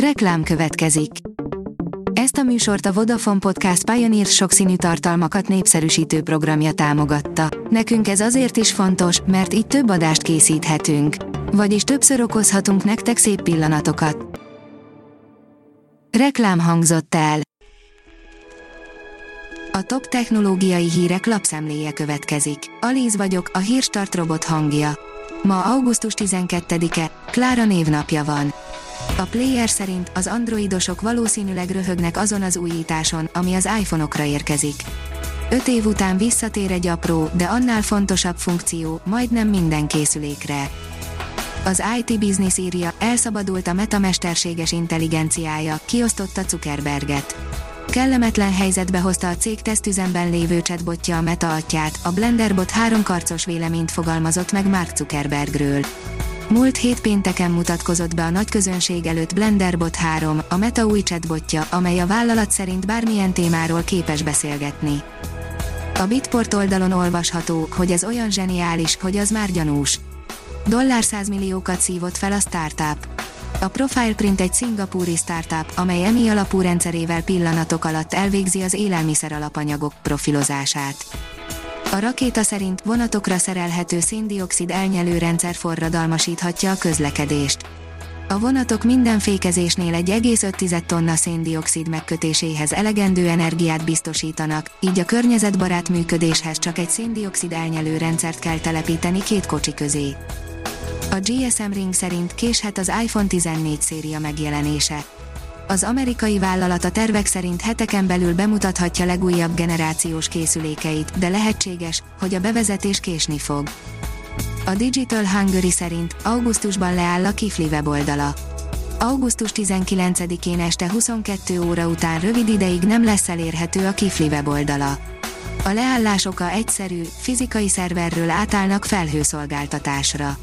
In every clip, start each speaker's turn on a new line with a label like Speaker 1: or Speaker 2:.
Speaker 1: Reklám következik. Ezt a műsort a Vodafone Podcast Pioneer sokszínű tartalmakat népszerűsítő programja támogatta. Nekünk ez azért is fontos, mert így több adást készíthetünk. Vagyis többször okozhatunk nektek szép pillanatokat. Reklám hangzott el. A top technológiai hírek lapszemléje következik. Alíz vagyok, a hírstart robot hangja. Ma augusztus 12-e, Klára névnapja van. A player szerint az androidosok valószínűleg röhögnek azon az újításon, ami az iPhone-okra érkezik. Öt év után visszatér egy apró, de annál fontosabb funkció, majdnem minden készülékre. Az IT Business írja, elszabadult a meta mesterséges intelligenciája, kiosztotta Zuckerberget. Kellemetlen helyzetbe hozta a cég tesztüzemben lévő chatbotja a Meta atyát, a Blenderbot három karcos véleményt fogalmazott meg Mark Zuckerbergről. Múlt hét pénteken mutatkozott be a nagy közönség előtt Blenderbot 3, a Meta új chatbotja, amely a vállalat szerint bármilyen témáról képes beszélgetni. A Bitport oldalon olvasható, hogy ez olyan zseniális, hogy az már gyanús. Dollár milliókat szívott fel a startup. A Profileprint egy szingapúri startup, amely EMI alapú rendszerével pillanatok alatt elvégzi az élelmiszer alapanyagok profilozását. A rakéta szerint vonatokra szerelhető széndiokszid elnyelő rendszer forradalmasíthatja a közlekedést. A vonatok minden fékezésnél 1,5 tonna széndiokszid megkötéséhez elegendő energiát biztosítanak, így a környezetbarát működéshez csak egy széndiokszid elnyelő rendszert kell telepíteni két kocsi közé. A GSM Ring szerint késhet az iPhone 14 széria megjelenése. Az amerikai vállalat a tervek szerint heteken belül bemutathatja legújabb generációs készülékeit, de lehetséges, hogy a bevezetés késni fog. A Digital Hungary szerint augusztusban leáll a Kifli weboldala. Augusztus 19-én este 22 óra után rövid ideig nem lesz elérhető a Kifli weboldala. A leállás oka egyszerű, fizikai szerverről átállnak felhőszolgáltatásra.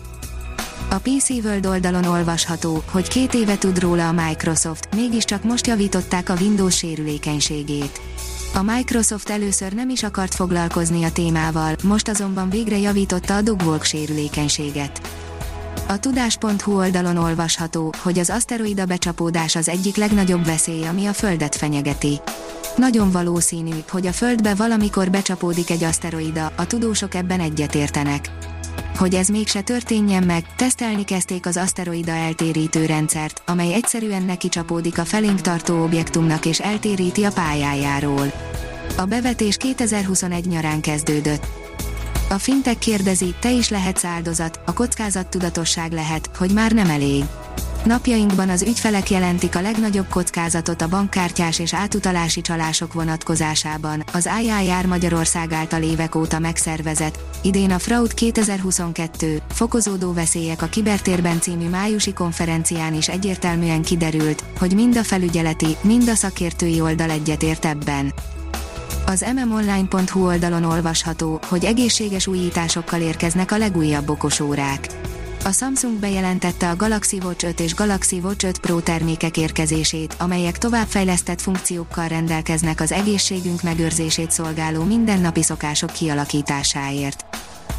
Speaker 1: A PC World oldalon olvasható, hogy két éve tud róla a Microsoft, mégiscsak most javították a Windows sérülékenységét. A Microsoft először nem is akart foglalkozni a témával, most azonban végre javította a dogwalk sérülékenységet. A tudás.hu oldalon olvasható, hogy az aszteroida becsapódás az egyik legnagyobb veszély, ami a Földet fenyegeti. Nagyon valószínű, hogy a Földbe valamikor becsapódik egy aszteroida, a tudósok ebben egyetértenek. Hogy ez mégse történjen meg, tesztelni kezdték az aszteroida eltérítő rendszert, amely egyszerűen neki csapódik a felénk tartó objektumnak és eltéríti a pályájáról. A bevetés 2021 nyarán kezdődött. A fintek kérdezi, te is lehetsz áldozat, a kockázat tudatosság lehet, hogy már nem elég. Napjainkban az ügyfelek jelentik a legnagyobb kockázatot a bankkártyás és átutalási csalások vonatkozásában. Az IIR Magyarország által évek óta megszervezett, idén a Fraud 2022, fokozódó veszélyek a kibertérben című májusi konferencián is egyértelműen kiderült, hogy mind a felügyeleti, mind a szakértői oldal egyetért ebben. Az mmonline.hu oldalon olvasható, hogy egészséges újításokkal érkeznek a legújabb okosórák. A Samsung bejelentette a Galaxy Watch 5 és Galaxy Watch 5 Pro termékek érkezését, amelyek továbbfejlesztett funkciókkal rendelkeznek az egészségünk megőrzését szolgáló mindennapi szokások kialakításáért.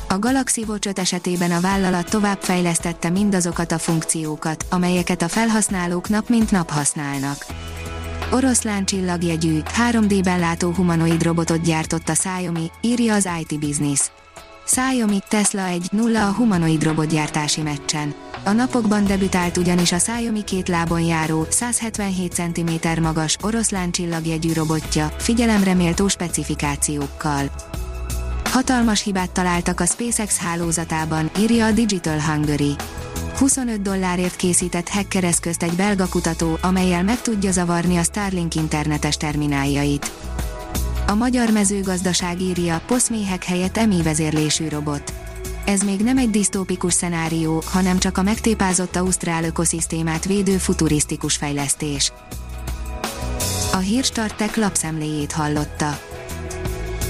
Speaker 1: A Galaxy Watch 5 esetében a vállalat továbbfejlesztette mindazokat a funkciókat, amelyeket a felhasználók nap mint nap használnak. Oroszlán csillagjegyű, 3D-ben látó humanoid robotot gyártott a Xiaomi, írja az IT Business. Xiaomi Tesla 1-0 a humanoid robotgyártási meccsen. A napokban debütált ugyanis a Xiaomi két lábon járó, 177 cm magas, oroszlán csillagjegyű robotja, figyelemre méltó specifikációkkal. Hatalmas hibát találtak a SpaceX hálózatában, írja a Digital Hungary. 25 dollárért készített hacker eszközt egy belga kutató, amelyel meg tudja zavarni a Starlink internetes termináljait. A magyar mezőgazdaság írja, poszméhek helyett emi vezérlésű robot. Ez még nem egy disztópikus szenárió, hanem csak a megtépázott ausztrál ökoszisztémát védő futurisztikus fejlesztés. A hírstartek lapszemléjét hallotta.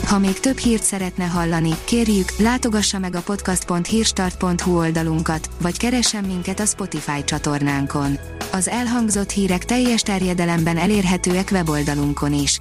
Speaker 1: Ha még több hírt szeretne hallani, kérjük, látogassa meg a podcast.hírstart.hu oldalunkat, vagy keressen minket a Spotify csatornánkon. Az elhangzott hírek teljes terjedelemben elérhetőek weboldalunkon is.